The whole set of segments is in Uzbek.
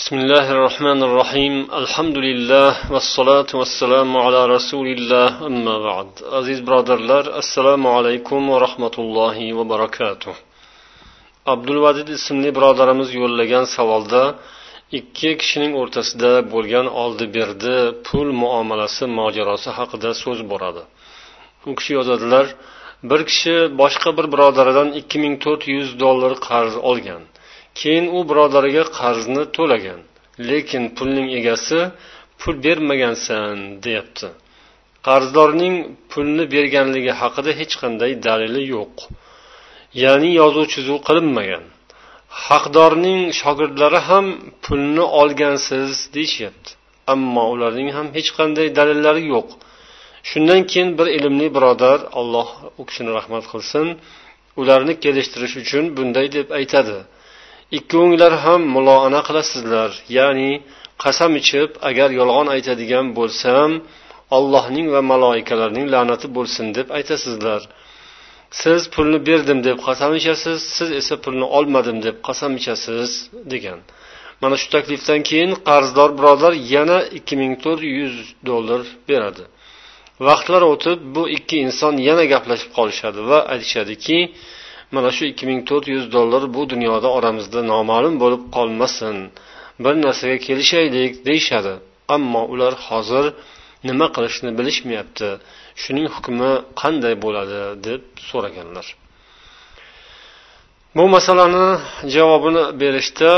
بسم الله الرحمن الرحيم الحمد لله والصلاة والسلام على رسول الله أما بعد عزيز برادرlar assalomu alaykum va rahmatullohi va barakatuh abdulvadid ismli birodarimiz yo'llagan savolda ikki kishining o'rtasida bo'lgan oldi berdi pul muomalasi mojarosi haqida so'z boradi u kishi yozadilar bir kishi boshqa bir birodaridan ikki ming to'rt yuz dollar qarz olgan Keyin u birodariga qarzni to'lagan. Lekin pulning egasi pul bermagansan deyapti. Qarzdorning pulni berganligi haqida hech qanday dalili yo'q. Ya'ni yozuv chizuv qilinmagan. Haqdorning shogirdlari ham pulni olgansiz deyishyapti. Ammo ularning ham hech qanday dalillari yo'q. Shundan keyin bir ilmli birodar alloh u kishini rahmat qilsin ularni kelishtirish uchun bunday deb aytadi. Ikkovinglar ham muloana qilasizlar. Ya'ni qasam ichib agar yolg'on aytadigan bo'lsam allohning va maloikalarning la'nati bo'lsin deb aytasizlar. Siz pulni berdim deb qasam ichasiz siz esa pulni olmadim deb qasam ichasiz degan. Mana shu taklifdan keyin qarzdor birodar yana ikki ming to'rt yuz dollar beradi. Vaqtlar o'tib bu ikki inson yana gaplashib qolishadi va aytishadiki mana shu ikki ming to'rt yuz dollar bu dunyoda oramizda noma'lum bo'lib qolmasin. Bir narsaga kelishaylik deyishadi. Ammo ular hozir nima qilishni bilishmayapti. Shuning hukmi qanday bo'ladi deb so'raganlar. Bu masalani javobini berishda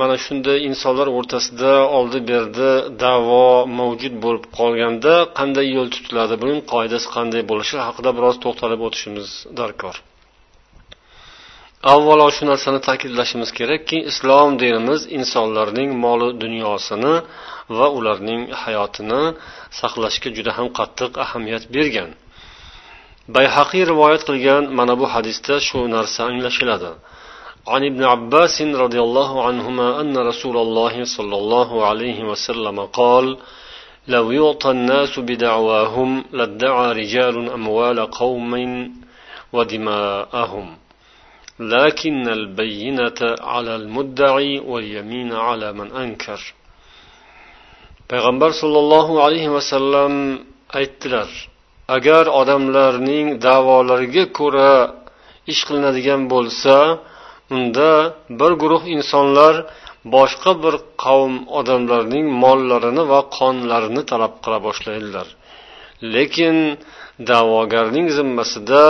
mana shunday insonlar o'rtasida oldi berdi davo mavjud bo'lib qolganda qanday yo'l tutiladi buning qoidasi qanday bo'lishi haqida biroz to'xtalib o'tishimiz darkor. avvalo shu narsani ta'kidlashimiz kerakki islom dinimiz insonlarning moli dunyosini va ularning hayotini saqlashga juda ham qattiq ahamiyat bergan bayhaqiy rivoyat qilgan mana bu hadisda shu narsa anglashiladi عن ابن عباس رضي الله عنهما أن رسول الله صلى الله عليه وسلم قال لو يعطى الناس بدعواهم لادعى رجال أموال قوم ودماءهم لكن البينة على المدعي واليمين على من أنكر payg'ambar sollallohu alayhi vasallam aytdilar agar odamlarning davolariga ko'ra ish qilinadigan bo'lsa unda bir guruh insonlar boshqa bir qavm odamlarning mollarini va qonlarini talab qila boshlaydilar lekin da'vogarning zimmasida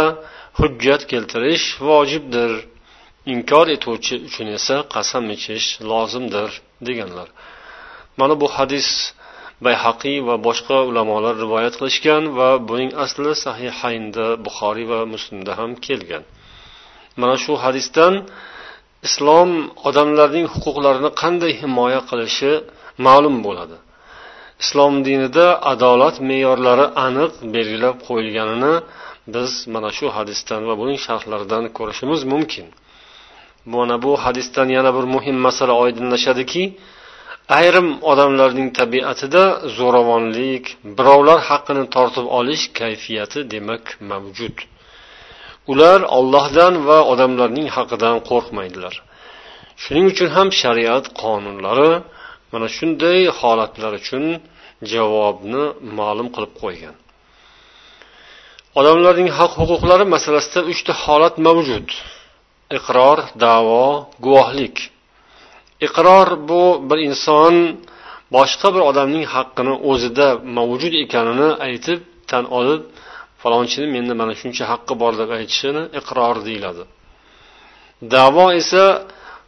hujjat keltirish vojibdir. Inkor etuvchi uchun esa qasam ichish lozimdir deganlar. Mana bu hadis bayhaqiy va boshqa ulamolar rivoyat qilishgan va buning asli sahihaynda buxoriy va muslimda ham kelgan. Mana shu hadisdan islom odamlarning huquqlarini qanday himoya qilishi ma'lum bo'ladi. Islom dinida adolat me'yorlari aniq belgilab qo'yilganini biz mana shu hadisdan va buning sharhlaridan ko'rishimiz mumkin. Mana bu hadisdan yana bir muhim masala oydinlashadiki ayrim odamlarning tabiatida zo'ravonlik birovlar haqqini tortib olish kayfiyati demak mavjud. Ular ollohdan va odamlarning haqidan qo'rqmaydilar. Shuning uchun ham shariat qonunlari mana shunday holatlar uchun javobni ma'lum qilib qo'ygan. Odamlarning haq huquqlari masalasida uchta holat mavjud. Iqror davo guvohlik. Iqror bu bir inson boshqa bir odamning haqqini o'zida mavjud ekanini aytib tan olib falonchini menda mana shuncha haqqi bor deb aytishini iqror deyiladi. Davo esa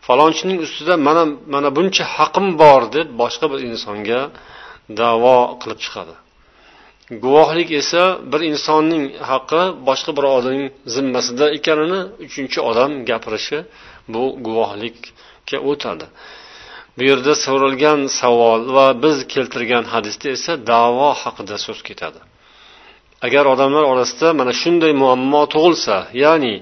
falonchining ustida mana mana buncha haqim bor deb boshqa bir insonga davo qilib chiqadi. Guvohlik esa bir insonning haqqi boshqa bir odamning zimmasida ekanini uchinchi odam gapirishi bu guvohlikka o'tadi. Bu yerda so'ralgan savol va biz keltirgan hadisda esa davo haqida so'z ketadi. Agar odamlar orasida mana shunday muammo tug'ilsa ya'ni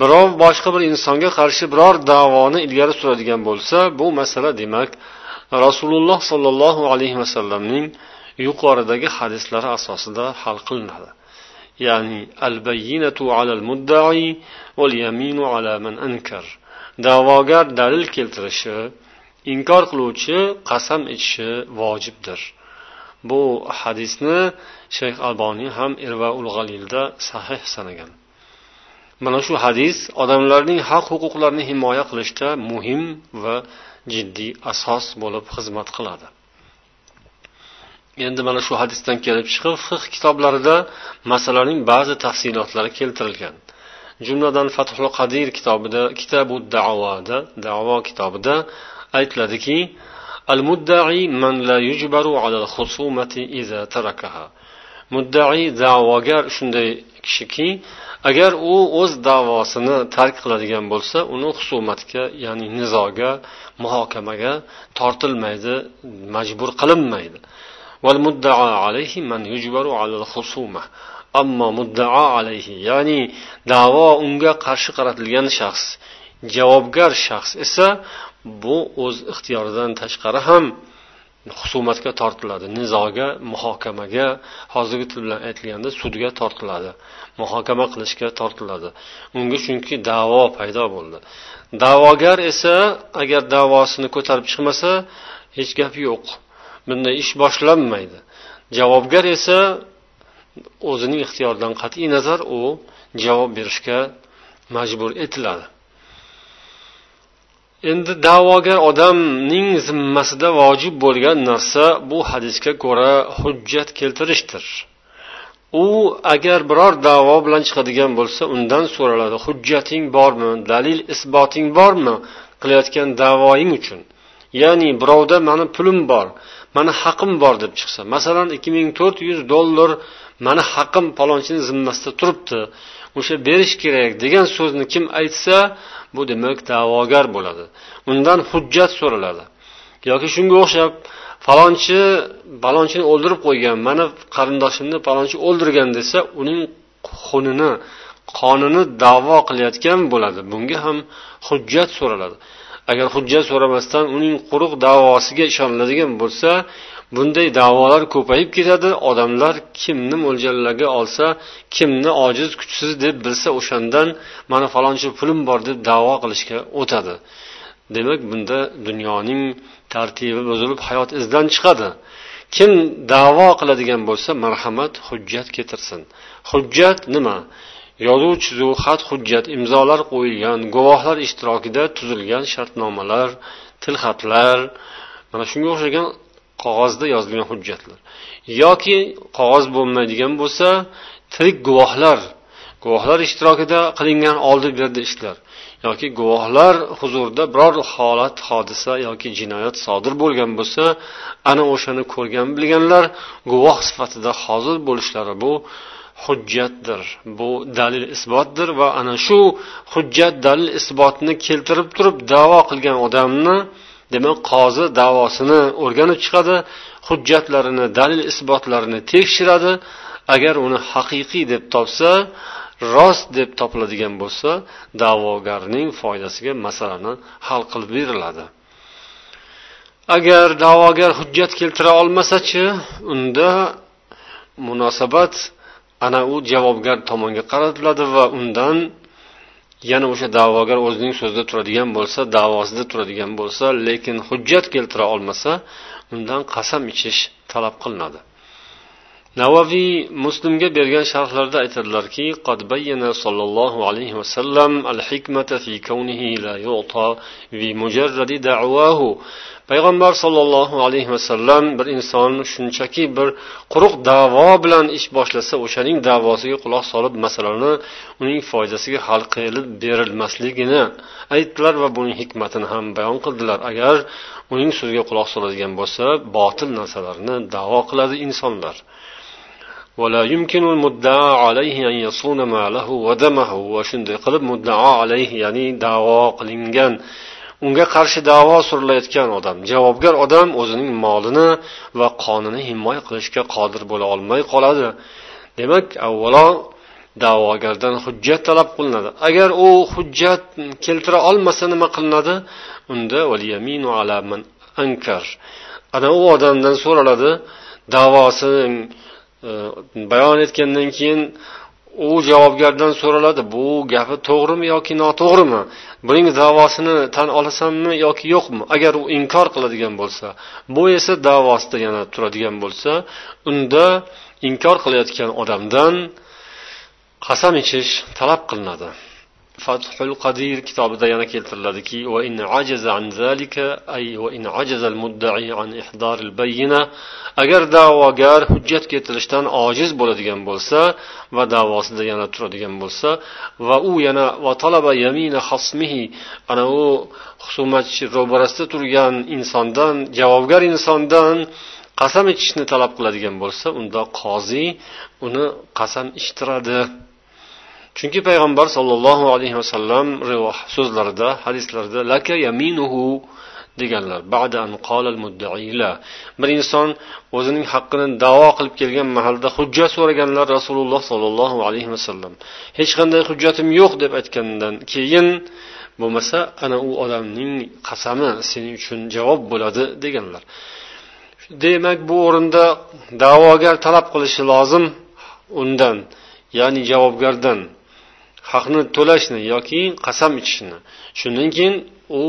birov boshqa bir insonga qarshi biror davoni ilgari suradigan bo'lsa bu masala demak rasululloh sollallohu alayhi vasallamning yuqoridagi hadislar asosida hal qilinadi. Ya'ni al bayyinatu alal muddai val yaminu ala man ankar. Da'vogar dalil keltirishi inkor qiluvchi qasam ichishi vojibdir. Bu hadisni shayx alboniy ham irvaul g'alilda sahih sanagan. Mana shu hadis odamlarning haq huquqlarini himoya qilishda muhim va jiddiy asos bo'lib xizmat qiladi. Endi mana shu hadisdan kelib chiqib fiq kitoblarida masalaning ba'zi tafsilotlari keltirilgan. Jumladan fathul qadir kitobida kitabu davoda davo kitobida aytiladiki al muddai man la yujbaru ala al khusumati iza tarakaha. Muddai da'vogar shunday kishiki agar u o'z davosini tark qiladigan bo'lsa uni husumatga ya'ni nizoga muhokamaga tortilmaydi majbur qilinmaydi. Ammo muddao alayhi ya'ni davo unga qarshi qaratilgan shaxs javobgar shaxs esa bu o'z ixtiyoridan tashqari ham husumatga tortiladi nizoga muhokamaga hozirgi til bilan aytilganda sudga tortiladi muhokama qilishga tortiladi. Unga chunki davo paydo bo'ldi. Da'vogar esa agar davosini ko'tarib chiqmasa hech gap yo'q. Bunday ish boshlanmaydi. Javobgar esa o'zining ixtiyoridan qat'iy nazar u javob berishga majbur etiladi. Endi da'vogar odamning zimmasida vojib bo'lgan narsa bu hadisga ko'ra hujjat keltirishdir. U agar biror davo bilan chiqadigan bo'lsa undan so'raladi hujjating bormi? Dalil isboting bormi? qilayotgan davoying uchun. Ya'ni birovda mani pulim bor mani haqim bor deb chiqsa masalan ikki ming to'rt yuz dollar mani haqim palonchini zimmasida turibdi. O'sha berish kerak degan so'zni kim aytsa bu demak da'vogar bo'ladi. Undan hujjat so'raladi. Yoki shunga o'xshab falonchi palonchini o'ldirib qo'ygan mani qarindoshimni palonchi o'ldirgan desa uning xunini qonini davo qilayotgan bo'ladi. Bunga ham hujjat so'raladi. Agar hujjat so'ramasdan uning quruq davosiga ishoniladigan bo'lsa bunday davolar ko'payib ketadi. Odamlar kimni mo'ljallaga olsa kimni ojiz kuchsiz deb bilsa o'shandan mana falonchi pulim bor deb davo qilishga o'tadi. Demak bunda dunyoning tartibi buzilib hayot izdan chiqadi. Kim davo qiladigan bo'lsa marhamat hujjat keltirsin hujjat nima? Yozuv chizuv xat hujjat imzolar qo'yilgan guvohlar ishtirokida tuzilgan shartnomalar tilxatlar mana shunga o'xshagan qog'ozda yozilgan hujjatlar. Yoki qog'oz bo'lmaydigan bo'lsa tirik guvohlar guvohlar ishtirokida qilingan oldi berdi ishlar. Yoki guvohlar huzurida biror holat hodisa yoki jinoyat sodir bo'lgan bo'lsa ana o'shani ko'rgan bilganlar guvoh sifatida hozir bo'lishlari bu hujjatdir. Bu dalil isbotdir va ana shu hujjat dalil isbotni keltirib turib davo qilgan odamni demak qozi davosini o'rganib chiqadi hujjatlarini dalil isbotlarini tekshiradi. Agar uni haqiqiy deb topsa rost deb topiladigan bo'lsa da'vogarning foydasiga masalani hal qilib beriladi. Agar da'vogar hujjat keltira olmasachi unda munosabat ana u javobgar tomonga qaratiladi va undan yana o'sha da'vogar o'zining so'zida turadigan bo'lsa davosida turadigan bo'lsa lekin hujjat keltira olmasa undan qasam ichish talab qilinadi. Navaviy muslimga bergan sharhlarida aytadilarki qad bayyana sollallohu alayhi vasallam al hikmata fi kawnihi la yu'ta bi mujarradi da'wahu payg'ambar sollallohu alayhi vasallam bir inson shunchaki bir quruq davo bilan ish boshlasa o'shaning davosiga quloq solib masalani uning foydasiga hal qilib berilmasligini aytdilar va buning hikmatini ham bayon qildilar agar uning so'ziga quloq soladigan bo'lsa botil narsalarni davo qiladi insonlar ولا يمكن المدعى عليه أن يصون ماله ودمه وشunday qilib muddao alayhi ya'ni davo qilingan unga qarshi davo surilayotgan odam javobgar odam o'zining molini va qonini himoya qilishga qodir bo'la olmay qoladi. Demak avvalo da'vogardan hujjat talab qilinadi. Agar u hujjat keltira olmasa nima qilinadi? Unda ankar ana u odamdan so'raladi davosini e, bayon etgandan keyin u javobgardan so'raladi bu gapi to'g'rimi yoki noto'g'rimi? Buning davosini tan olasanmi yoki yo'qmi? Agar u inkor qiladigan bo'lsa bu esa davosida yana turadigan bo'lsa unda inkor qilayotgan odamdan qasam ichish talab qilinadi. Fathul qadir kitobida yana keltiriladiki agar da'vogar hujjat keltirishdan ojiz bo'ladigan bo'lsa va davosida yana turadigan bo'lsa va u yana va talaba yamina xosmihi ana u husumatchi ro'barasida turgan insondan javobgar insondan qasam ichishni talab qiladigan bo'lsa unda qozi uni qasam ichtiradi chunki payg'ambar sollallohu alayhi vasallam so'zlarida hadislarida laka yaminuhu deganlar. Bir inson o'zining haqqini davo qilib kelgan mahalda hujjat so'raganlar rasululloh sollallohu alayhi vasallam. Hech qanday hujjatim yo'q deb aytgandan keyin bo'lmasa ana u odamning qasami sening uchun javob bo'ladi deganlar. Demak bu o'rinda da'vogar talab qilishi lozim undan ya'ni javobgardan. Haqni to'lashni yoki qasam ichishni. Shundan keyin u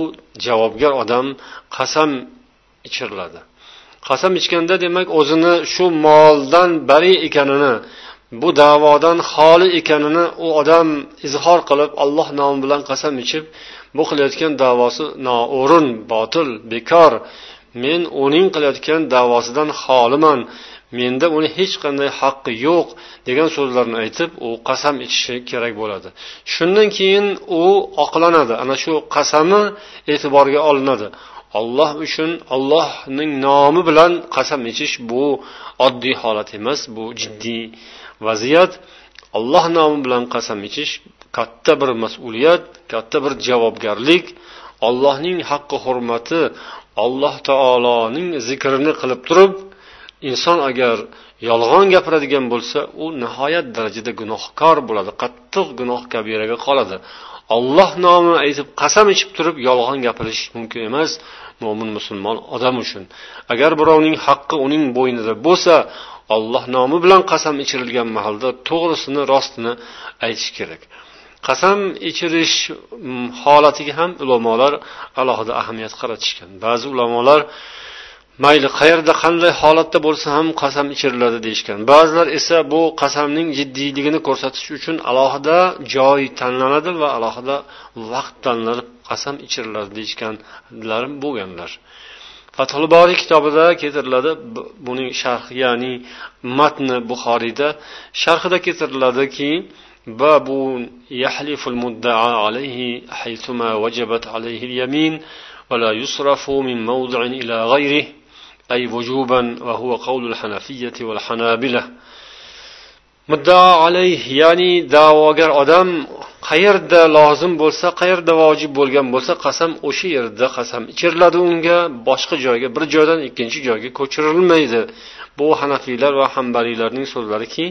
javobgar odam qasam ichiriladi. Qasam ichganda demak o'zini shu moldan bari ekanini bu davodan xoli ekanini u odam izhor qilib alloh nomi bilan qasam ichib bu qilayotgan davosi noo'rin botil bekor. Men uning qilayotgan davosidan xoliman. Menda uni hech qanday haqqi yo'q degan so'zlarni aytib u qasam ichishi kerak bo'ladi. Shundan keyin u oqlanadi. Ana shu qasami e'tiborga olinadi. Olloh uchun ollohning nomi bilan qasam ichish bu oddiy holat emas bu jiddiy vaziyat. Alloh nomi bilan qasam ichish katta bir mas'uliyat katta bir javobgarlik. Ollohning haqqi hurmati alloh taoloning zikrini qilib turib inson agar yolg'on gapiradigan bo'lsa u nihoyat darajada gunohkor bo'ladi qattiq gunoh kabiraga qoladi. Olloh nomini aytib qasam ichib turib yolg'on gapirish mumkin emas mo'min musulmon odam uchun. Agar birovning haqqi uning bo'ynida bo'lsa olloh nomi bilan qasam ichirilgan mahalda to'g'risini rostini aytish kerak. Qasam ichirish mm, holatiga ham ulamolar alohida ahamiyat qaratishgan. Ba'zi ulamolar mayli qayerda qanday holatda bo'lsa ham qasam ichiriladi deyishgan ba'zilar esa bu qasamning jiddiyligini ko'rsatish uchun alohida joy tanlanadi va alohida vaqt tanlanib qasam ichiriladi deyishganlar bo'lganlar fathul boriy kitobida keltiriladi buning sharhi ya'ni matni buxoriyda sharhida keltiriladiki باب يحلف المدعى عليه حيثما وجبت عليه اليمين ولا يصرف من موضع إلى غيره أي وجوبا وهو قول الحنفية والحنابلة muddao alayh ya'ni da'vogar odam qayerda lozim bo'lsa qayerda vojib bo'lgan bo'lsa qasam o'sha yerda qasam ichiriladi unga boshqa joyga bir joydan ikkinchi joyga ko'chirilmaydi bu hanafiylar va hambariylarning so'zlariki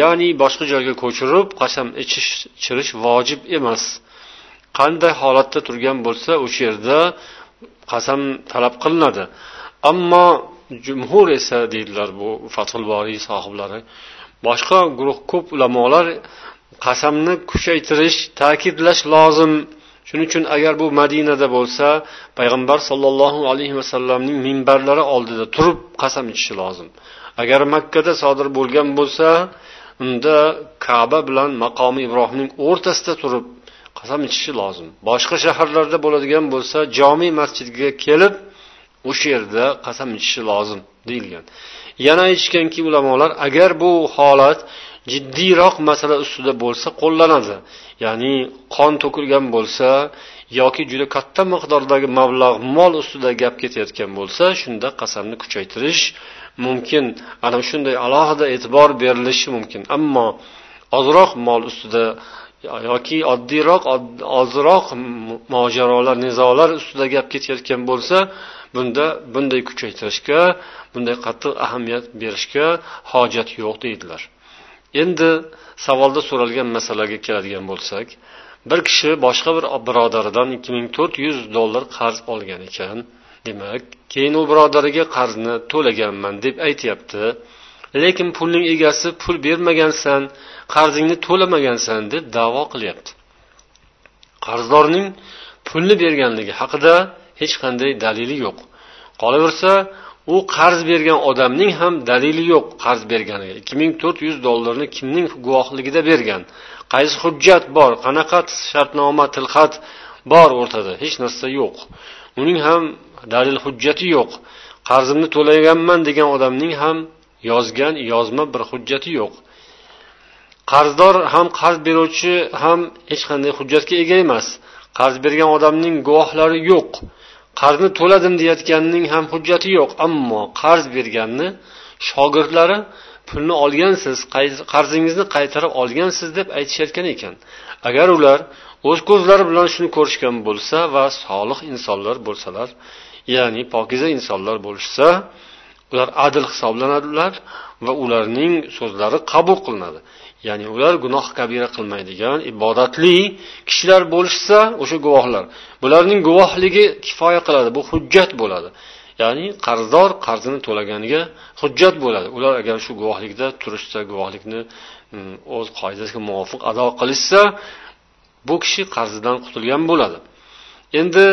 ya'ni boshqa joyga ko'chirib qasam ichish ichirish vojib emas qanday holatda turgan bo'lsa o'sha yerda qasam talab qilinadi Ammo jumhur esa deydilar bu fathul boriy sohiblari boshqa guruh ko'p ulamolar qasamni kuchaytirish ta'kidlash lozim. Shuning uchun agar bu madinada bo'lsa payg'ambar sollallohu alayhi vasallamning minbarlari oldida turib qasam ichishi lozim. Agar makkada sodir bo'lgan bo'lsa unda kaba bilan maqomi ibrohimning o'rtasida turib qasam ichishi lozim. Boshqa shaharlarda bo'ladigan bo'lsa jomiy masjidga kelib o'sha yerda qasam ichishi lozim deyilgan. Yana aytishganki ulamolar agar bu holat jiddiyroq masala ustida bo'lsa qo'llanadi. Ya'ni qon to'kilgan bo'lsa yoki juda katta miqdordagi mablag' mol ustida gap ketayotgan bo'lsa shunda qasamni kuchaytirish mumkin. Ana shunday alohida e'tibor berilishi mumkin. Ammo ozroq mol ustida yoki oddiyroq ozroq mojarolar nizolar ustida gap ketayotgan bo'lsa bunda bunday kuchaytirishga bunday qattiq ahamiyat berishga hojat yo'q deydilar. Endi savolda so'ralgan masalaga keladigan bo'lsak bir kishi boshqa bir birodaridan ikki ming to'rt yuz dollar qarz olgan ekan. Demak keyin u birodariga qarzni to'laganman deb aytyapti. Lekin pulning egasi pul bermagansan qarzingni to'lamagansan deb davo qilyapti. Qarzdorning pulni berganligi haqida hech qanday dalili yo'q. Qolaversa u qarz bergan odamning ham dalili yo'q qarz berganiga. ikki ming to'rt yuz dollarni kimning guvohligida bergan? Qaysi hujjat bor? Qanaqa shartnoma tilxat bor o'rtada? Hech narsa yo'q. Uning ham dalil hujjati yo'q. Qarzimni to'laganman degan odamning ham yozgan yozma bir hujjati yo'q. Qarzdor ham qarz beruvchi ham hech qanday hujjatga ega emas. Qarz bergan odamning guvohlari yo'q. Qarzni to'ladim deyayotganning ham hujjati yo'q ammo qarz berganni shogirdlari pulni olgansiz qarzingizni qaytarib olgansiz deb aytishayotgan ekan. Agar ular o'z ko'zlari bilan shuni ko'rishgan bo'lsa va solih insonlar bo'lsalar ya'ni pokiza insonlar bo'lishsa ular adil hisoblanadilar va ularning so'zlari qabul qilinadi. Ya'ni ular gunoh kabira qilmaydigan ibodatli kishilar bo'lishsa o'sha guvohlar. Bularning guvohligi kifoya qiladi bu hujjat bo'ladi. Ya'ni qarzdor qarzini to'laganiga hujjat bo'ladi. Ular agar shu guvohlikda turishsa guvohlikni mm, o'z qoidasiga muvofiq ado qilishsa bu kishi qarzidan qutulgan bo'ladi. Endi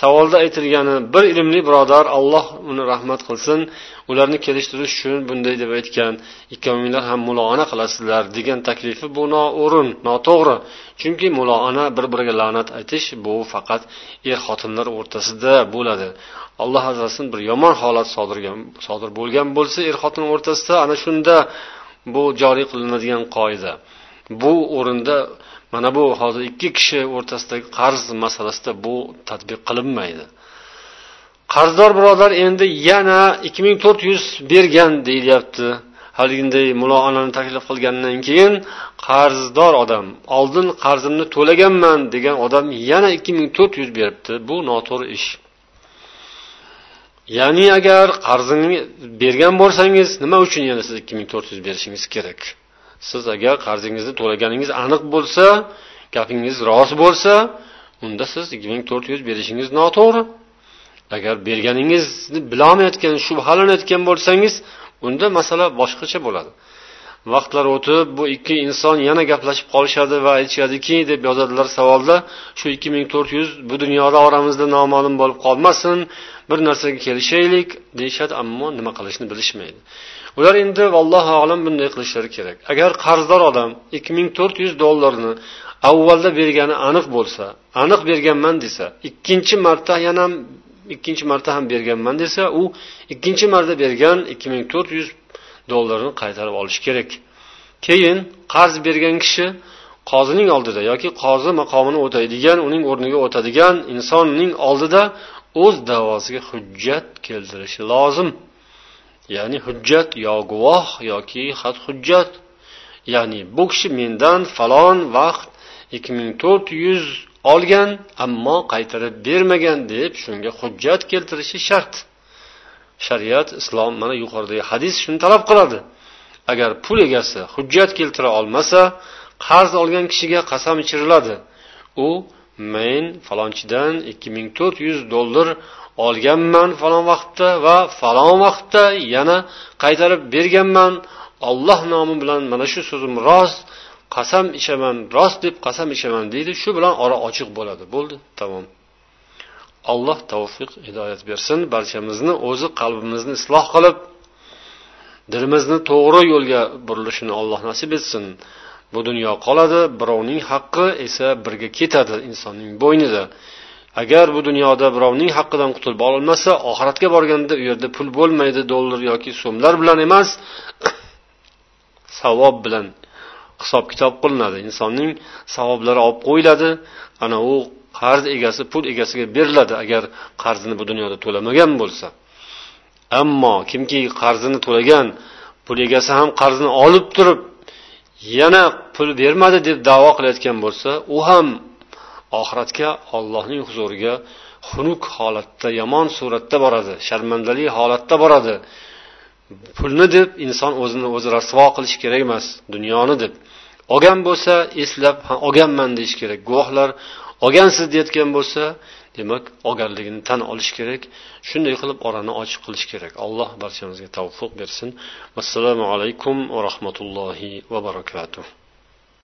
savolda aytilgani bir ilmli birodar alloh uni rahmat qilsin ularni kelishtirish uchun bunday deb aytgan ikkovinglar ham muloana qilasizlar degan taklifi bu noo'rin noto'g'ri. Chunki muloana bir biriga la'nat aytish bu faqat er xotinlar o'rtasida bo'ladi. Alloh asrasin bir yomon holat sodir bo'lgan bo'lsa er xotin o'rtasida ana shunda bu joriy qilinadigan qoida. Bu o'rinda mana bu hozir ikki kishi o'rtasidagi qarz masalasida bu tadbiq qilinmaydi. Qarzdor birodar endi yana ikki ming to'rt yuz bergan deyilyapti. Haliginday muloanani taklif qilgandan keyin qarzdor odam oldin qarzimni to'laganman degan odam yana ikki ming to'rt yuz beribdi. Bu noto'g'ri ish. Ya'ni agar qarzini bergan bo'lsangiz nima uchun yana siz ikki ming to'rt yuz berishingiz kerak? Siz agar qarzingizni to'laganingiz aniq bo'lsa gapingiz rost bo'lsa unda siz ikki ming to'rt yuz berishingiz noto'g'ri. Agar berganingizni bilolmayotgan shubhalanayotgan bo'lsangiz unda masala boshqacha bo'ladi. Vaqtlar o'tib bu ikki inson yana gaplashib qolishadi va aytishadiki deb yozadilar savolda shu ikki ming to'rt yuz bu dunyoda oramizda noma'lum bo'lib qolmasin bir narsaga kelishaylik deyishadi ammo nima qilishni bilishmaydi. Ular endi vallohu alam bunday qilishlari kerak. Agar qarzdor odam ikki ming to'rt yuz dollarni avvalda bergani aniq bo'lsa aniq berganman desa ikkinchi marta yana ikkinchi marta ham berganman desa u ikkinchi marta bergan ikki ming to'rt yuz dollarni qaytarib olishi kerak. Keyin qarz bergan kishi qozining oldida yoki qozi maqomini o'taydigan uning o'rniga o'tadigan insonning oldida o'z davosiga hujjat keltirishi lozim. Ya'ni hujjat yo guvoh yoki xat hujjat. Ya'ni bu kishi mendan falon vaqt ikki ming to'rt yuz olgan ammo qaytarib bermagan deb shunga hujjat keltirishi shart. Shariat islom mana yuqoridagi hadis shuni talab qiladi. Agar pul egasi hujjat keltira olmasa qarz olgan kishiga qasam ichiriladi. U men falonchidan ikki ming to'rt yuz dollar olganman falon vaqtda va falon vaqtda yana qaytarib berganman. Olloh nomi bilan mana shu so'zim rost qasam ichaman rost deb qasam ichaman deydi. Shu bilan ora ochiq bo'ladi. Bo'ldi tamom. Alloh tavfiq hidoyat bersin barchamizni o'zi qalbimizni isloh qilib dilimizni to'g'ri yo'lga burilishini alloh nasib etsin. Bu dunyo qoladi birovning haqqi esa birga ketadi insonning bo'ynida. Agar bu dunyoda birovning haqqidan qutulib ololmasa oxiratga borganda u yerda pul bo'lmaydi dollar yoki so'mlar bilan emas savob bilan hisob kitob qilinadi. Insonning savoblari olib qo'yiladi. Ana u qarz egasi pul egasiga beriladi agar qarzini bu dunyoda to'lamagan bo'lsa. Ammo kimki qarzini to'lagan pul egasi ham qarzni olib turib yana pul bermadi deb davo qilayotgan bo'lsa u ham oxiratga ollohning huzuriga xunuk holatda yomon suratda boradi sharmandali holatda boradi. Pulni deb inson o'zini o'zi rasvo qilish kerak emas dunyoni deb. Olgan bo'lsa eslab olganman deyish kerak. Guvohlar olgansiz deyotgan bo'lsa demak olganligini tan olish kerak. Shunday qilib orani ochiq qilish kerak. Alloh barchamizga tavfiq bersin. Vassalomu alaykum va rahmatullohi va barakatuh.